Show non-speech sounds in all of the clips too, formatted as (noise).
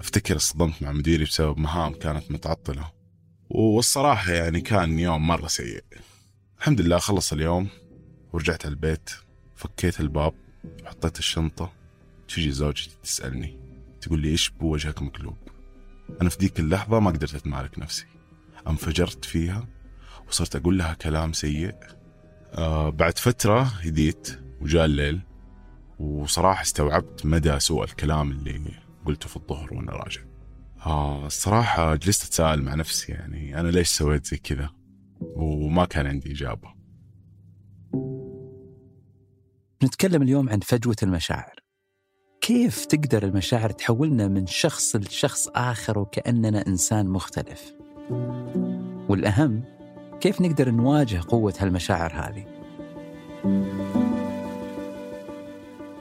أفتكر اصطدمت مع مديري بسبب مهام كانت متعطلة. والصراحة يعني كان يوم مرة سيء. الحمد لله خلص اليوم ورجعت البيت فكيت الباب وحطيت الشنطة تجي زوجتي تسألني تقول لي إيش بوجهك مقلوب؟ أنا في ذيك اللحظة ما قدرت أتمالك نفسي. أنفجرت فيها وصرت أقول لها كلام سيء. آه بعد فترة هديت وجاء الليل وصراحة استوعبت مدى سوء الكلام اللي قلته في الظهر وأنا راجع. آه الصراحة جلست أتساءل مع نفسي يعني أنا ليش سويت زي كذا؟ وما كان عندي إجابة. نتكلم اليوم عن فجوة المشاعر. كيف تقدر المشاعر تحولنا من شخص لشخص آخر وكأننا إنسان مختلف؟ والأهم كيف نقدر نواجه قوة هالمشاعر هذه؟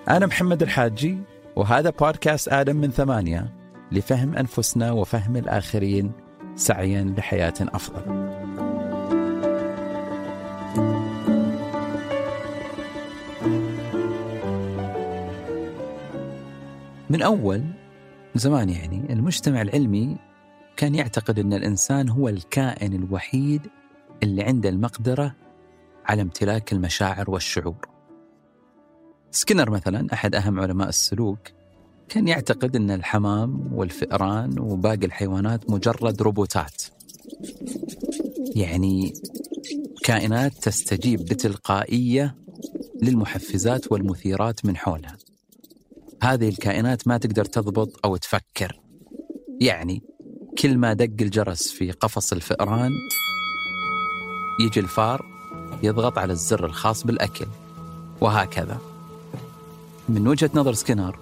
أنا محمد الحاجي وهذا بودكاست آدم من ثمانية لفهم أنفسنا وفهم الآخرين سعيا لحياة أفضل. من أول زمان يعني المجتمع العلمي كان يعتقد أن الإنسان هو الكائن الوحيد اللي عنده المقدرة على امتلاك المشاعر والشعور. سكينر مثلا أحد أهم علماء السلوك كان يعتقد أن الحمام والفئران وباقي الحيوانات مجرد روبوتات. يعني كائنات تستجيب بتلقائية للمحفزات والمثيرات من حولها. هذه الكائنات ما تقدر تضبط أو تفكر. يعني كل ما دق الجرس في قفص الفئران يجي الفار يضغط على الزر الخاص بالأكل وهكذا. من وجهة نظر سكينر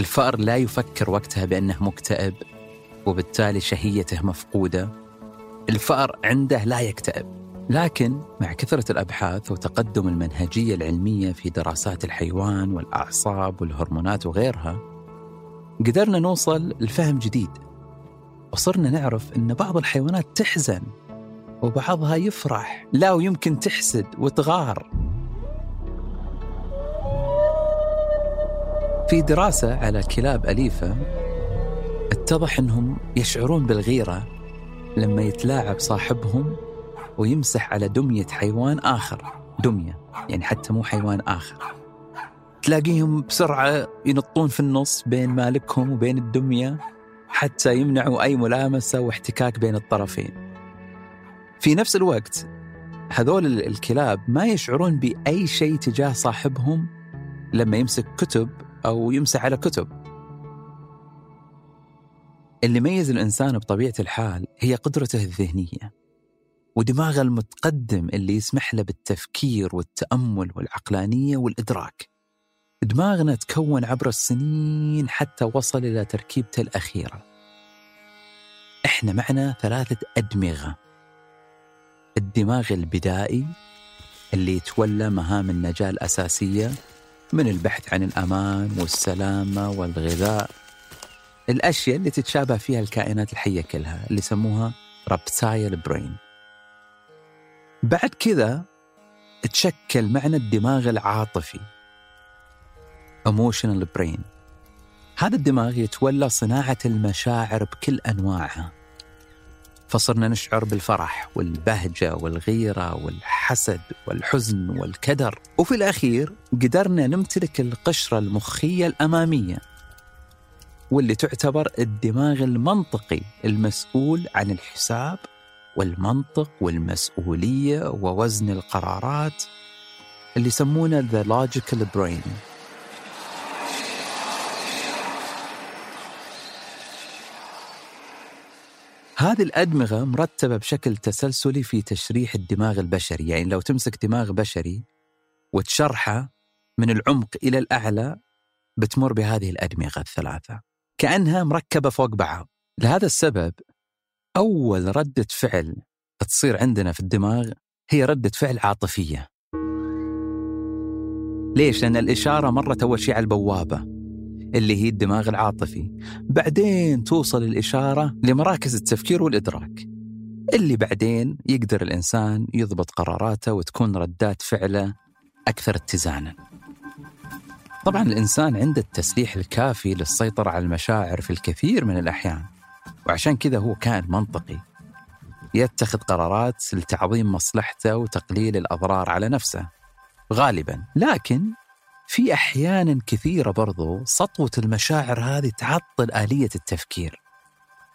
الفأر لا يفكر وقتها بأنه مكتئب وبالتالي شهيته مفقودة. الفأر عنده لا يكتئب لكن مع كثرة الأبحاث وتقدم المنهجية العلمية في دراسات الحيوان والأعصاب والهرمونات وغيرها قدرنا نوصل لفهم جديد. وصرنا نعرف أن بعض الحيوانات تحزن وبعضها يفرح لا ويمكن تحسد وتغار. في دراسة على كلاب أليفة اتضح أنهم يشعرون بالغيرة لما يتلاعب صاحبهم ويمسح على دمية حيوان آخر. دمية يعني حتى مو حيوان آخر. تلاقيهم بسرعة ينطون في النص بين مالكهم وبين الدمية حتى يمنعوا أي ملامسة واحتكاك بين الطرفين. في نفس الوقت هذول الكلاب ما يشعرون بأي شيء تجاه صاحبهم لما يمسك كتب أو يمسح على كتب. اللي يميز الإنسان بطبيعة الحال هي قدرته الذهنية ودماغه المتقدم اللي يسمح له بالتفكير والتأمل والعقلانية والإدراك. دماغنا تكون عبر السنين حتى وصل إلى تركيبته الأخيرة. إحنا معنا ثلاثة أدمغة. الدماغ البدائي اللي يتولى مهام النجاة الأساسية من البحث عن الأمان والسلامة والغذاء. الأشياء اللي تتشابه فيها الكائنات الحية كلها اللي يسموها رابتايل برين بعد كذا تشكل معنا الدماغ العاطفي. emotional brain. هذا الدماغ يتولى صناعة المشاعر بكل أنواعها. فصرنا نشعر بالفرح والبهجة والغيرة والحسد والحزن والكدر. وفي الأخير قدرنا نمتلك القشرة المخية الأمامية واللي تعتبر الدماغ المنطقي المسؤول عن الحساب والمنطق والمسؤولية ووزن القرارات اللي يسمونه the logical brain. هذه الأدمغة مرتبة بشكل تسلسلي في تشريح الدماغ البشري. يعني لو تمسك دماغ بشري وتشرحه من العمق إلى الأعلى بتمر بهذه الأدمغة الثلاثة. كأنها مركبة فوق بعض. لهذا السبب أول ردة فعل تصير عندنا في الدماغ هي ردة فعل عاطفية. ليش؟ لأن الإشارة مرت أول شيء على البوابة. اللي هي الدماغ العاطفي. بعدين توصل الإشارة لمراكز التفكير والإدراك اللي بعدين يقدر الإنسان يضبط قراراته وتكون ردات فعله أكثر اتزانا. طبعا الإنسان عنده التسليح الكافي للسيطرة على المشاعر في الكثير من الأحيان وعشان كذا هو كائن منطقي يتخذ قرارات لتعظيم مصلحته وتقليل الأضرار على نفسه غالبا. لكن في أحيانا كثيرة برضو سطوة المشاعر هذه تعطل آلية التفكير.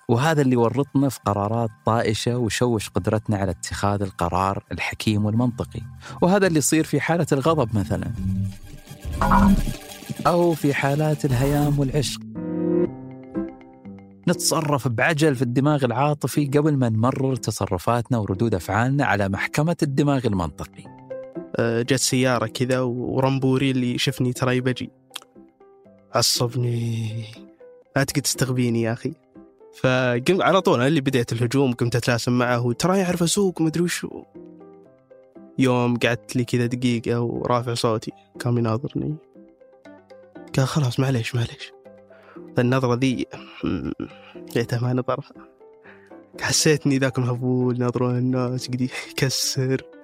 وهذا اللي ورطنا في قرارات طائشة وشوش قدرتنا على اتخاذ القرار الحكيم والمنطقي. وهذا اللي يصير في حالة الغضب مثلا. أو في حالات الهيام والعشق. نتصرف بعجل في الدماغ العاطفي قبل ما نمرر تصرفاتنا وردود أفعالنا على محكمة الدماغ المنطقي. جت سيارة كذا ورمبوري اللي شفني تراي بجي عصبني لا تقدر تستغبيني يا أخي. فقمت على طول أنا اللي بديت الهجوم قمت أتلاسم معه ترى يعرف أسوق ومدري وش. يوم قعدت لي كذا دقيقة ورافع صوتي كان يناظرني. قال خلاص معليش معليش. النظرة ذي ليتها ما نظرها. حسيتني ذاك مهبول نظرون الناس قد يكسر.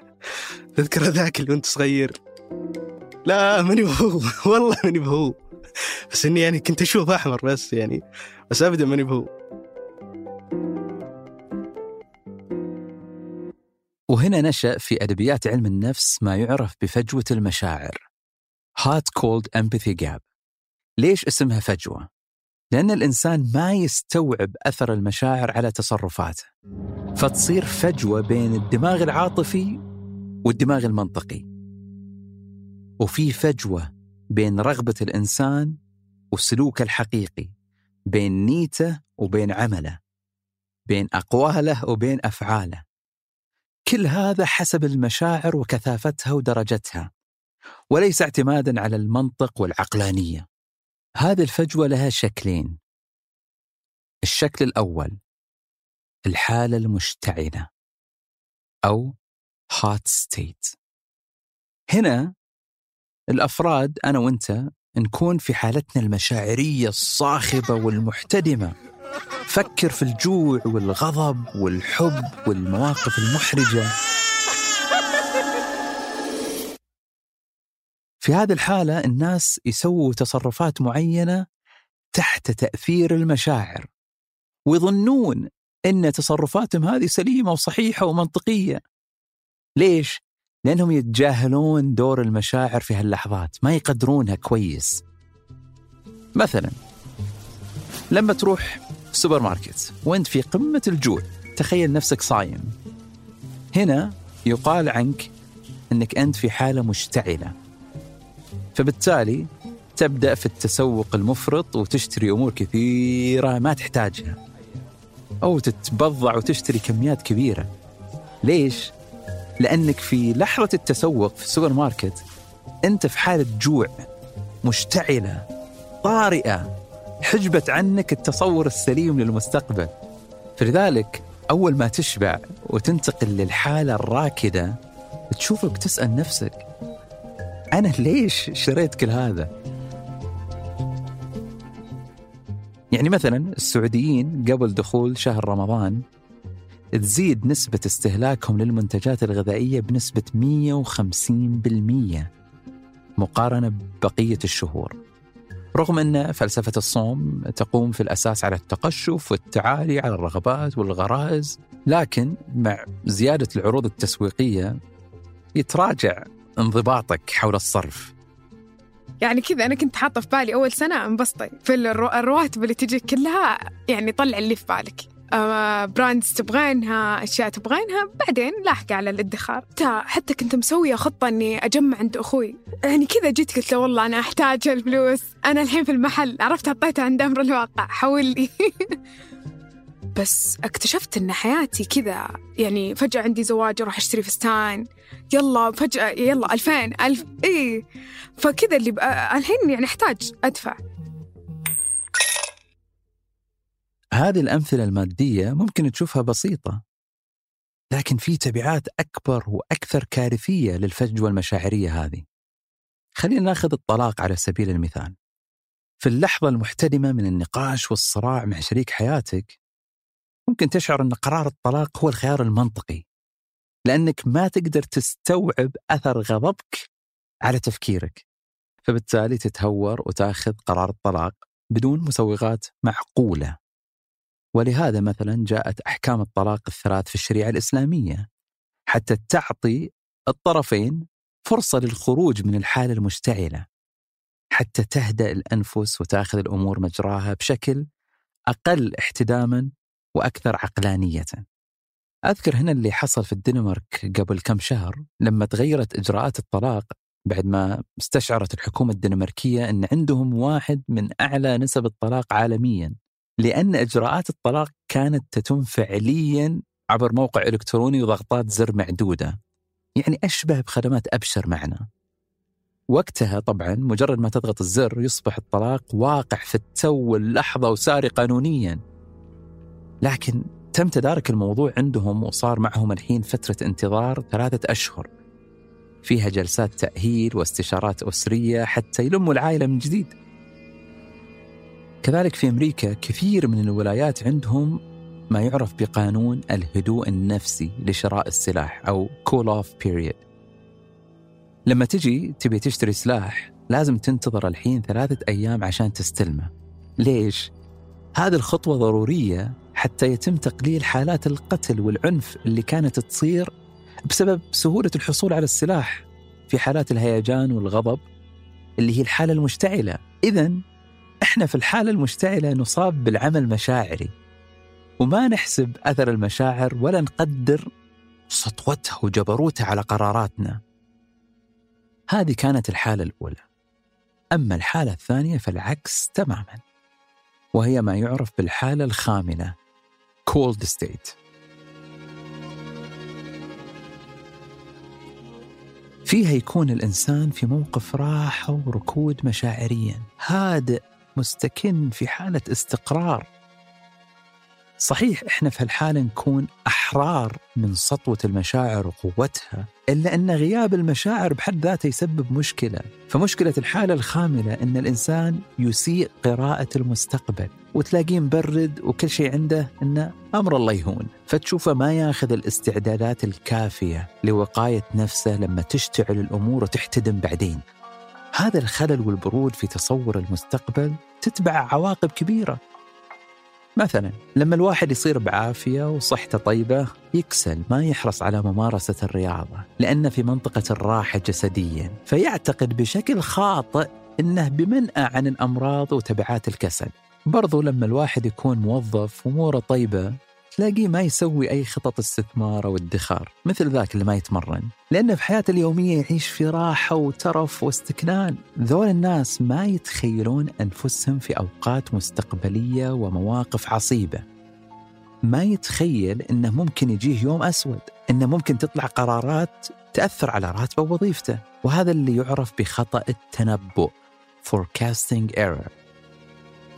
تذكر ذاك اللي وانت صغير؟ لا ماني بهو. (laughs) والله ماني بهو. بس إني يعني كنت أشوف أحمر بس يعني. بس ابدا ماني بهو. وهنا نشأ في أدبيات علم النفس ما يعرف بفجوة المشاعر. Hot Cold Empathy Gap. ليش اسمها فجوة؟ لأن الإنسان ما يستوعب أثر المشاعر على تصرفاته. فتصير فجوة بين الدماغ العاطفي والدماغ المنطقي. وفي فجوة بين رغبة الإنسان وسلوكه الحقيقي بين نيته وبين عمله بين أقواله وبين أفعاله. كل هذا حسب المشاعر وكثافتها ودرجتها وليس اعتمادا على المنطق والعقلانية. هذه الفجوة لها شكلين. الشكل الأول الحالة المشتعلة أو hot state. هنا الأفراد أنا وأنت نكون في حالتنا المشاعرية الصاخبة والمحتدمة. فكر في الجوع والغضب والحب والمواقف المحرجة. في هذه الحالة الناس يسووا تصرفات معينة تحت تأثير المشاعر ويظنون أن تصرفاتهم هذه سليمة وصحيحة ومنطقية. ليش؟ لأنهم يتجاهلون دور المشاعر في هاللحظات ما يقدرونها كويس. مثلا لما تروح سوبر ماركت وأنت في قمة الجوع تخيل نفسك صايم. هنا يقال عنك إنك أنت في حالة مشتعلة. فبالتالي تبدأ في التسوق المفرط وتشتري أمور كثيرة ما تحتاجها. أو تتبضع وتشتري كميات كبيرة. ليش؟ لأنك في لحظة التسوق في السوبر ماركت أنت في حالة جوع مشتعلة طارئة حجبت عنك التصور السليم للمستقبل فلذلك أول ما تشبع وتنتقل للحالة الراكدة تشوفك تسأل نفسك أنا ليش شريت كل هذا؟ يعني مثلا السعوديين قبل دخول شهر رمضان تزيد نسبة استهلاكهم للمنتجات الغذائية بنسبة 150% مقارنة ببقية الشهور. رغم أن فلسفة الصوم تقوم في الأساس على التقشف والتعالي على الرغبات والغرائز لكن مع زيادة العروض التسويقية يتراجع انضباطك حول الصرف. يعني كذا أنا كنت حاطة في بالي أول سنة أنبسطي. في الرواتب اللي تجيك كلها يعني طلع اللي في بالك. براندز تبغينها أشياء تبغينها بعدين لاحقه على الادخار. حتى كنت مسوية خطة إني أجمع عند أخوي. يعني كذا جيت قلت له والله أنا أحتاج الفلوس. أنا الحين في المحل. عرفت حطيتها عند أمر الواقع. حول لي (laughs) بس اكتشفت إن حياتي كذا يعني فجأة عندي زواج أروح أشتري فستان. يلا فجأة يلا ألفين ألف إيه. فكذا اللي الحين يعني أحتاج أدفع. هذه الأمثلة المادية ممكن تشوفها بسيطة لكن في تبعات أكبر وأكثر كارثية للفجوة المشاعرية هذه. خلينا ناخذ الطلاق على سبيل المثال. في اللحظة المحتدمة من النقاش والصراع مع شريك حياتك ممكن تشعر أن قرار الطلاق هو الخيار المنطقي لأنك ما تقدر تستوعب أثر غضبك على تفكيرك فبالتالي تتهور وتأخذ قرار الطلاق بدون مسوغات معقولة. ولهذا مثلا جاءت أحكام الطلاق الثلاث في الشريعة الإسلامية حتى تعطي الطرفين فرصة للخروج من الحالة المشتعلة حتى تهدأ الأنفس وتأخذ الأمور مجراها بشكل أقل احتداما وأكثر عقلانية. أذكر هنا اللي حصل في الدنمارك قبل كم شهر لما تغيرت إجراءات الطلاق بعد ما استشعرت الحكومة الدنماركية أن عندهم واحد من أعلى نسب الطلاق عالميا. لأن إجراءات الطلاق كانت تتم فعليا عبر موقع إلكتروني وضغطات زر معدودة. يعني أشبه بخدمات أبشر معنا. وقتها طبعا مجرد ما تضغط الزر يصبح الطلاق واقع في التو واللحظة وساري قانونيا. لكن تم تدارك الموضوع عندهم وصار معهم الحين فترة انتظار ثلاثة أشهر. فيها جلسات تأهيل واستشارات أسرية حتى يلموا العائلة من جديد. كذلك في أمريكا كثير من الولايات عندهم ما يعرف بقانون الهدوء النفسي لشراء السلاح أو cool off period. لما تجي تبي تشتري سلاح لازم تنتظر الحين ثلاثة أيام عشان تستلمه. ليش؟ هذه الخطوة ضرورية حتى يتم تقليل حالات القتل والعنف اللي كانت تصير بسبب سهولة الحصول على السلاح في حالات الهيجان والغضب اللي هي الحالة المشتعلة. إذا إحنا في الحالة المشتعلة نصاب بالعمى المشاعري وما نحسب أثر المشاعر ولا نقدر سطوتها وجبروتها على قراراتنا. هذه كانت الحالة الأولى. أما الحالة الثانية فالعكس تماما وهي ما يعرف بالحالة الخاملة cold state. فيها يكون الإنسان في موقف راحة وركود مشاعريا هادئ مستكن في حالة استقرار. صحيح إحنا في هالحالة نكون أحرار من سطوة المشاعر وقوتها إلا أن غياب المشاعر بحد ذاته يسبب مشكلة. فمشكلة الحالة الخاملة أن الإنسان يسيء قراءة المستقبل وتلاقيه مبرد وكل شيء عنده أنه أمر الله يهون. فتشوفه ما ياخذ الاستعدادات الكافية لوقاية نفسه لما تشتعل الأمور وتحتدم بعدين. هذا الخلل والبرود في تصور المستقبل تتبع عواقب كبيرة. مثلا لما الواحد يصير بعافية وصحته طيبة يكسل ما يحرص على ممارسة الرياضة لأنه في منطقة الراحة جسديا فيعتقد بشكل خاطئ أنه بمنأى عن الأمراض وتبعات الكسل. برضو لما الواحد يكون موظف وأموره طيبة تلاقيه ما يسوي أي خطط استثمار أو ادخار مثل ذاك اللي ما يتمرن. لأنه في حياته اليومية يعيش في راحة وترف واستكنان. ذول الناس ما يتخيلون أنفسهم في أوقات مستقبلية ومواقف عصيبة. ما يتخيل أنه ممكن يجيه يوم أسود أنه ممكن تطلع قرارات تأثر على راتبه ووظيفته. وهذا اللي يعرف بخطأ التنبؤ forecasting error.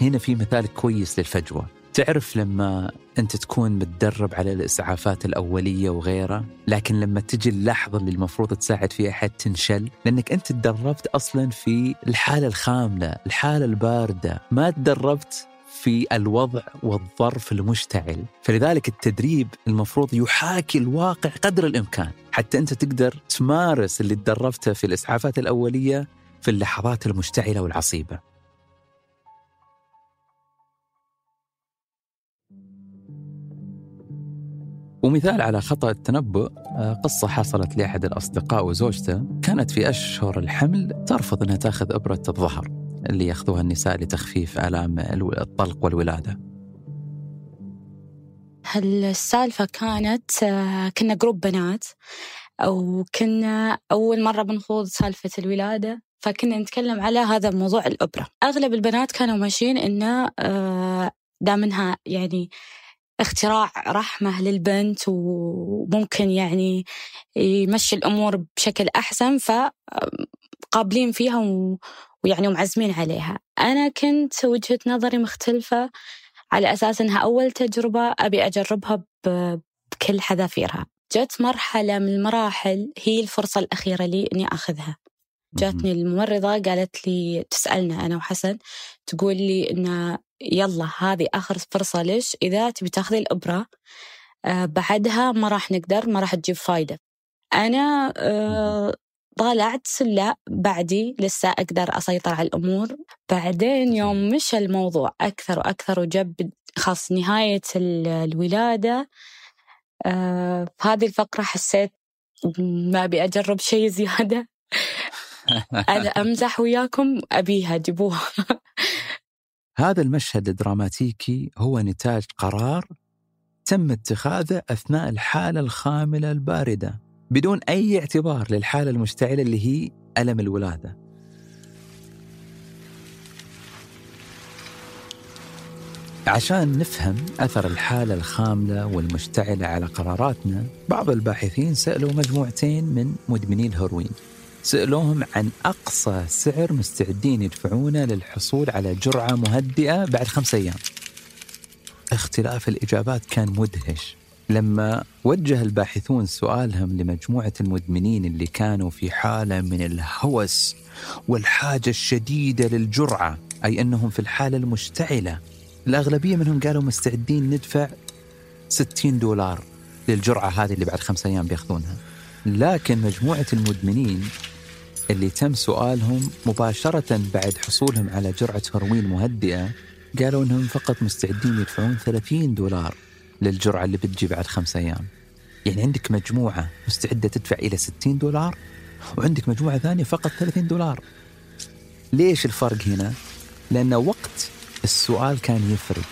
هنا في مثال كويس للفجوة. تعرف لما أنت تكون متدرب على الإسعافات الأولية وغيرها لكن لما تجي اللحظة اللي المفروض تساعد فيها أحد تنشل لأنك أنت تدربت أصلا في الحالة الخاملة الحالة الباردة ما تدربت في الوضع والظرف المشتعل. فلذلك التدريب المفروض يحاكي الواقع قدر الإمكان. حتى أنت تقدر تمارس اللي تدربته في الإسعافات الأولية في اللحظات المشتعلة والعصيبة. ومثال على خطأ التنبؤ آه، قصة حصلت لأحد الأصدقاء وزوجته. كانت في أشهر الحمل ترفض أنها تأخذ إبرة الظهر اللي يأخذوها النساء لتخفيف آلام الطلق والولادة. السالفة كانت آه، كنا جروب بنات أو كنا أول مرة بنخوض سالفة الولادة فكنا نتكلم على هذا موضوع الإبرة. أغلب البنات كانوا ماشيين إنه آه، دام إنها يعني اختراع رحمة للبنت وممكن يعني يمشي الأمور بشكل أحسن فقابلين فيها ويعني ومعزمين عليها. أنا كنت وجهة نظري مختلفة على أساس أنها أول تجربة أبي أجربها بكل حذافيرها. جت مرحلة من المراحل هي الفرصة الأخيرة لي إني أخذها. جاتني الممرضة قالت لي تسألنا أنا وحسن تقول لي إن يلا هذه آخر فرصة ليش؟ إذا تبي تاخذي الإبرة آه بعدها ما راح نقدر ما راح تجيب فايدة. أنا آه طالعت لا بعدي لسه أقدر أسيطر على الأمور. بعدين يوم مشى الموضوع أكثر وأكثر وجب خاص نهاية الولادة آه في هذه الفقرة حسيت ما أبي أجرب شيء زيادة. (laughs) أنا أمزح وياكم أبيها جيبوها. هذا المشهد الدراماتيكي هو نتاج قرار تم اتخاذه أثناء الحالة الخاملة الباردة بدون أي اعتبار للحالة المشتعلة اللي هي ألم الولادة. عشان نفهم أثر الحالة الخاملة والمشتعلة على قراراتنا بعض الباحثين سألوا مجموعتين من مدمني الهيروين سألوهم عن أقصى سعر مستعدين يدفعونه للحصول على جرعة مهدئة بعد خمسة أيام. اختلاف الإجابات كان مدهش. لما وجه الباحثون سؤالهم لمجموعة المدمنين اللي كانوا في حالة من الهوس والحاجة الشديدة للجرعة أي أنهم في الحالة المشتعلة الأغلبية منهم قالوا مستعدين ندفع 60 دولار للجرعة هذه اللي بعد خمسة أيام بياخذونها. لكن مجموعة المدمنين اللي تم سؤالهم مباشرة بعد حصولهم على جرعة هيروين مهدئة قالوا إنهم فقط مستعدين يدفعون 30 دولار للجرعة اللي بتجي بعد خمسة أيام. يعني عندك مجموعة مستعدة تدفع إلى 60 دولار وعندك مجموعة ثانية فقط 30 دولار. ليش الفرق هنا؟ لأن وقت السؤال كان يفرق.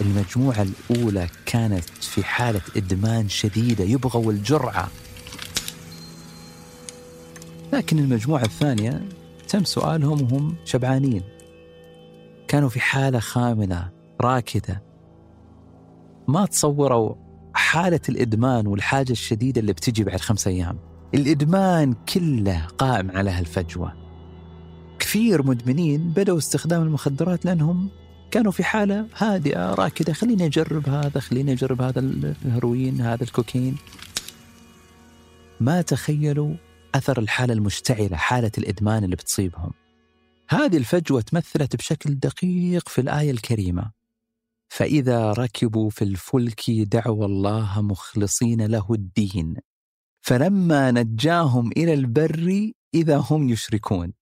المجموعة الأولى كانت في حالة إدمان شديدة يبغوا الجرعة. لكن المجموعة الثانية تم سؤالهم وهم شبعانين. كانوا في حالة خاملة راكدة. ما تصوروا حالة الإدمان والحاجة الشديدة اللي بتجي بعد خمسة أيام. الإدمان كله قائم على هالفجوة. كثير مدمنين بدأوا استخدام المخدرات لأنهم كانوا في حالة هادئة راكدة. خليني أجرب هذا خليني أجرب هذا الهيروين هذا الكوكين. ما تخيلوا أثر الحالة المشتعلة حالة الإدمان اللي بتصيبهم. هذه الفجوة تمثلت بشكل دقيق في الآية الكريمة. فإذا ركبوا في الفلك دعوا الله مخلصين له الدين. فلما نجاهم إلى البر إذا هم يشركون.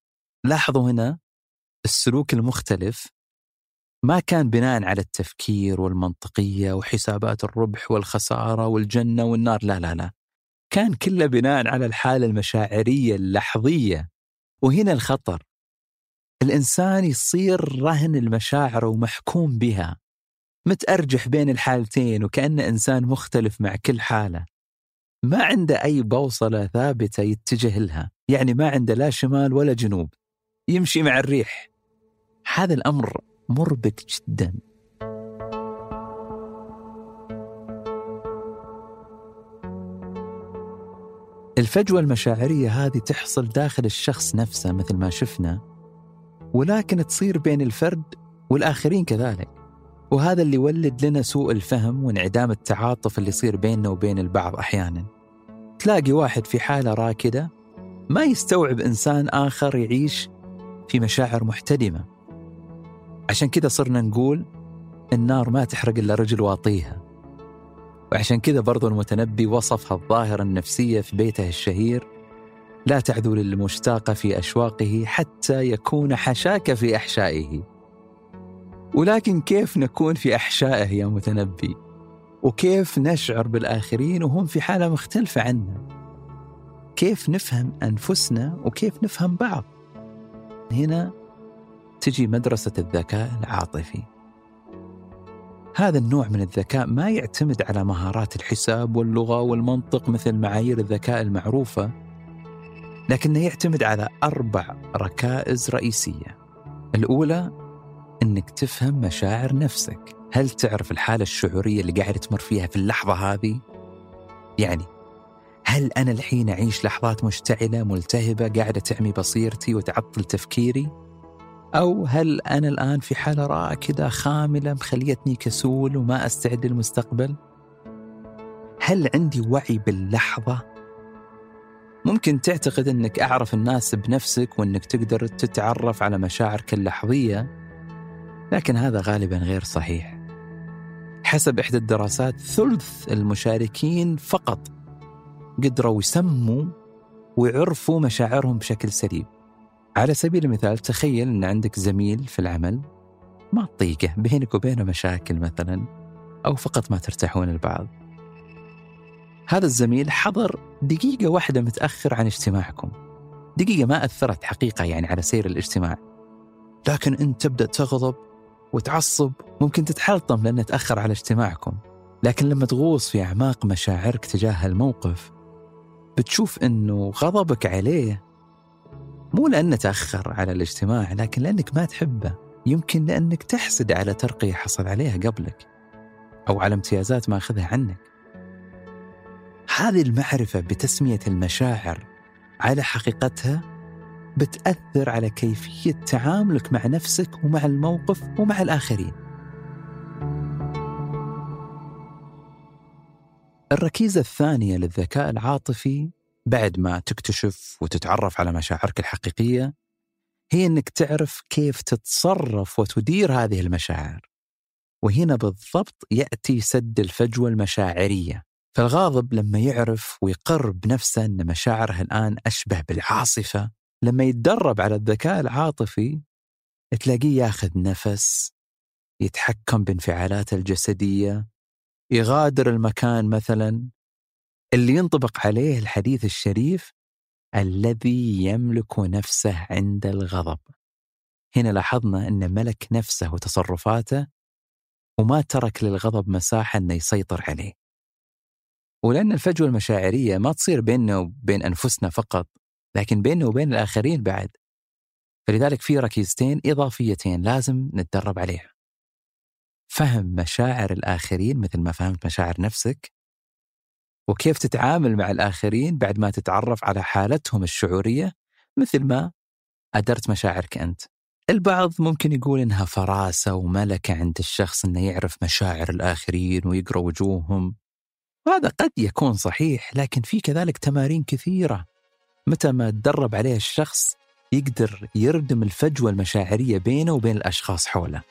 لاحظوا هنا السلوك المختلف. ما كان بناء على التفكير والمنطقية وحسابات الربح والخسارة والجنة والنار. لا لا لا. كان كله بناء على الحالة المشاعرية اللحظية وهنا الخطر. الإنسان يصير رهن المشاعر ومحكوم بها متأرجح بين الحالتين وكأنه إنسان مختلف مع كل حالة. ما عنده أي بوصلة ثابتة يتجه لها يعني ما عنده لا شمال ولا جنوب يمشي مع الريح. هذا الأمر مربك جدا. الفجوة المشاعرية هذه تحصل داخل الشخص نفسه مثل ما شفنا ولكن تصير بين الفرد والآخرين كذلك. وهذا اللي يولد لنا سوء الفهم وانعدام التعاطف اللي يصير بيننا وبين البعض أحيانا. تلاقي واحد في حالة راكدة ما يستوعب إنسان آخر يعيش في مشاعر محتدمة. عشان كذا صرنا نقول النار ما تحرق إلا رجل واطيها. وعشان كذا برضو المتنبي وصف الظاهرة النفسية في بيته الشهير لا تعذو للمشتاق في أشواقه حتى يكون حشاك في أحشائه. ولكن كيف نكون في أحشائه يا متنبي؟ وكيف نشعر بالآخرين وهم في حالة مختلفة عنا؟ كيف نفهم أنفسنا وكيف نفهم بعض؟ هنا تجي مدرسة الذكاء العاطفي. هذا النوع من الذكاء ما يعتمد على مهارات الحساب واللغة والمنطق مثل معايير الذكاء المعروفة لكنه يعتمد على أربع ركائز رئيسية الأولى أنك تفهم مشاعر نفسك هل تعرف الحالة الشعورية اللي قاعد تمر فيها في اللحظة هذه؟ يعني هل أنا الحين أعيش لحظات مشتعلة ملتهبة قاعدة تعمي بصيرتي وتعطل تفكيري؟ أو هل أنا الآن في حالة راكدة خاملة مخليتني كسول وما أستعد للمستقبل؟ هل عندي وعي باللحظة؟ ممكن تعتقد أنك أعرف الناس بنفسك وأنك تقدر تتعرف على مشاعرك اللحظية لكن هذا غالبا غير صحيح حسب إحدى الدراسات ثلث المشاركين فقط قدروا يسموا ويعرفوا مشاعرهم بشكل سليم على سبيل المثال تخيل أن عندك زميل في العمل ما تطيقه بينك وبينه مشاكل مثلا أو فقط ما ترتاحون البعض هذا الزميل حضر دقيقة واحدة متأخر عن اجتماعكم. دقيقة ما أثرت حقيقة يعني على سير الاجتماع. لكن أنت تبدأ تغضب وتعصب ممكن تتحلطم لأنه تأخر على اجتماعكم. لكن لما تغوص في أعماق مشاعرك تجاه الموقف بتشوف أنه غضبك عليه مو لأنه تأخر على الاجتماع لكن لأنك ما تحبه. يمكن لأنك تحسد على ترقية حصل عليها قبلك أو على امتيازات ما أخذها عنك. هذه المعرفة بتسمية المشاعر على حقيقتها بتأثر على كيفية تعاملك مع نفسك ومع الموقف ومع الآخرين. الركيزة الثانية للذكاء العاطفي بعد ما تكتشف وتتعرف على مشاعرك الحقيقية هي أنك تعرف كيف تتصرف وتدير هذه المشاعر. وهنا بالضبط يأتي سد الفجوة المشاعرية. فالغاضب لما يعرف ويقر بنفسه أن مشاعره الآن أشبه بالعاصفة لما يتدرب على الذكاء العاطفي تلاقيه ياخذ نفس يتحكم بانفعالاته الجسدية يغادر المكان مثلا اللي ينطبق عليه الحديث الشريف الذي يملك نفسه عند الغضب. هنا لاحظنا أن ملك نفسه وتصرفاته وما ترك للغضب مساحة أنه يسيطر عليه. ولأن الفجوة المشاعرية ما تصير بيننا وبين أنفسنا فقط لكن بيننا وبين الآخرين بعد. فلذلك في ركيزتين إضافيتين لازم نتدرب عليها. فهم مشاعر الآخرين مثل ما فهمت مشاعر نفسك وكيف تتعامل مع الآخرين بعد ما تتعرف على حالتهم الشعورية مثل ما أدرت مشاعرك أنت. البعض ممكن يقول إنها فراسة وملكة عند الشخص إنه يعرف مشاعر الآخرين ويقرأ وجوههم. وهذا قد يكون صحيح لكن في كذلك تمارين كثيرة. متى ما تدرب عليها الشخص يقدر يردم الفجوة المشاعرية بينه وبين الأشخاص حوله.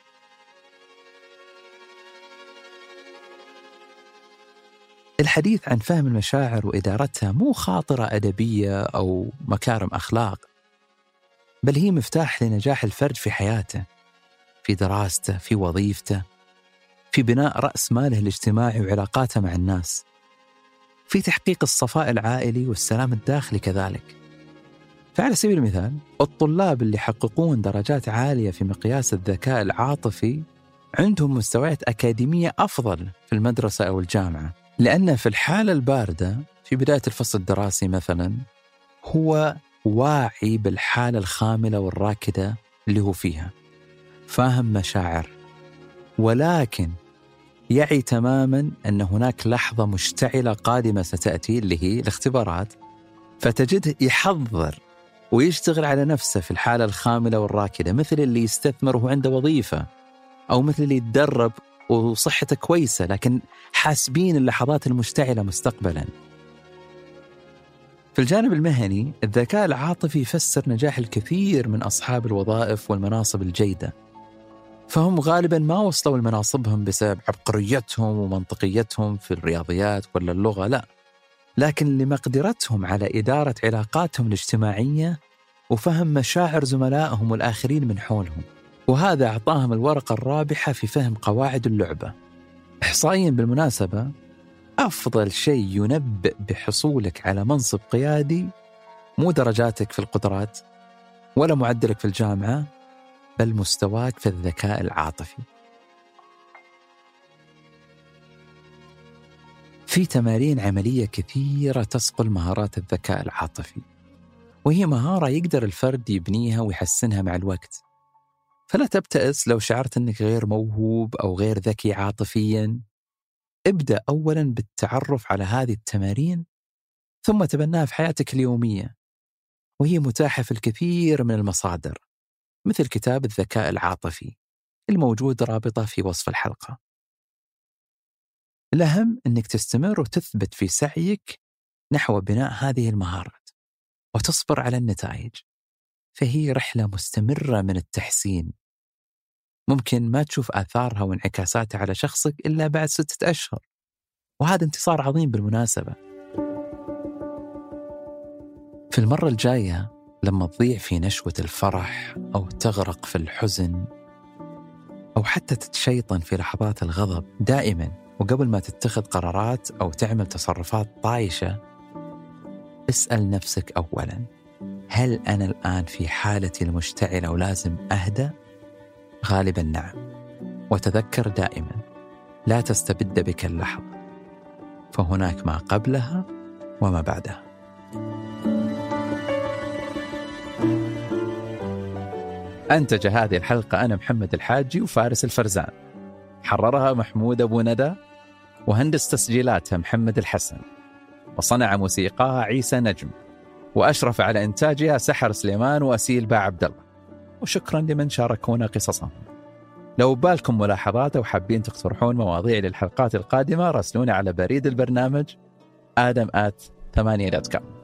الحديث عن فهم المشاعر وإدارتها مو خاطرة أدبية أو مكارم أخلاق بل هي مفتاح لنجاح الفرد في حياته في دراسته في وظيفته في بناء رأس ماله الاجتماعي وعلاقاته مع الناس في تحقيق الصفاء العائلي والسلام الداخلي كذلك. فعلى سبيل المثال الطلاب اللي يحققون درجات عالية في مقياس الذكاء العاطفي عندهم مستويات أكاديمية أفضل في المدرسة أو الجامعة. لأن في الحالة الباردة في بداية الفصل الدراسي مثلا هو واعي بالحالة الخاملة والراكدة اللي هو فيها. فاهم مشاعر. ولكن يعي تماما أن هناك لحظة مشتعلة قادمة ستأتي اللي هي الاختبارات. فتجده يحضر ويشتغل على نفسه في الحالة الخاملة والراكدة مثل اللي يستثمر وهو عنده وظيفة أو مثل اللي يتدرب وصحته كويسة لكن حاسبين اللحظات المشتعلة مستقبلا. في الجانب المهني الذكاء العاطفي يفسر نجاح الكثير من أصحاب الوظائف والمناصب الجيدة. فهم غالبا ما وصلوا لمناصبهم بسبب عبقريتهم ومنطقيتهم في الرياضيات ولا اللغة لا. لكن لمقدرتهم على إدارة علاقاتهم الاجتماعية وفهم مشاعر زملائهم والآخرين من حولهم. وهذا أعطاهم الورقة الرابحة في فهم قواعد اللعبة. إحصائيا بالمناسبة أفضل شيء ينبئ بحصولك على منصب قيادي مو درجاتك في القدرات ولا معدلك في الجامعة بل مستواك في الذكاء العاطفي. في تمارين عملية كثيرة تصقل مهارات الذكاء العاطفي وهي مهارة يقدر الفرد يبنيها ويحسنها مع الوقت. فلا تبتئس لو شعرت أنك غير موهوب أو غير ذكي عاطفيا. ابدأ أولا بالتعرف على هذه التمارين ثم تبناها في حياتك اليومية وهي متاحة في الكثير من المصادر مثل كتاب الذكاء العاطفي الموجود رابطة في وصف الحلقة. الأهم أنك تستمر وتثبت في سعيك نحو بناء هذه المهارات وتصبر على النتائج فهي رحلة مستمرة من التحسين. ممكن ما تشوف آثارها وانعكاساتها على شخصك إلا بعد ستة أشهر وهذا انتصار عظيم بالمناسبة في المرة الجاية لما تضيع في نشوة الفرح أو تغرق في الحزن أو حتى تتشيطن في لحظات الغضب دائما وقبل ما تتخذ قرارات أو تعمل تصرفات طايشة اسأل نفسك أولا هل أنا الآن في حالتي المشتعلة ولازم أهدى؟ غالبا نعم. وتذكر دائما لا تستبد بك اللحظة. فهناك ما قبلها وما بعدها. أنتج هذه الحلقة أنا محمد الحاجي وفارس الفرزان. حررها محمود أبو ندى وهندس تسجيلاتها محمد الحسن. وصنع موسيقاها عيسى نجم. وأشرف على إنتاجها سحر سليمان وأسيل باع عبد الله وشكرا لمن شاركونا قصصهم. لو بالكم ملاحظات أو حابين تقترحون مواضيع للحلقات القادمة راسلونا على بريد البرنامج ثمانية دوت كوم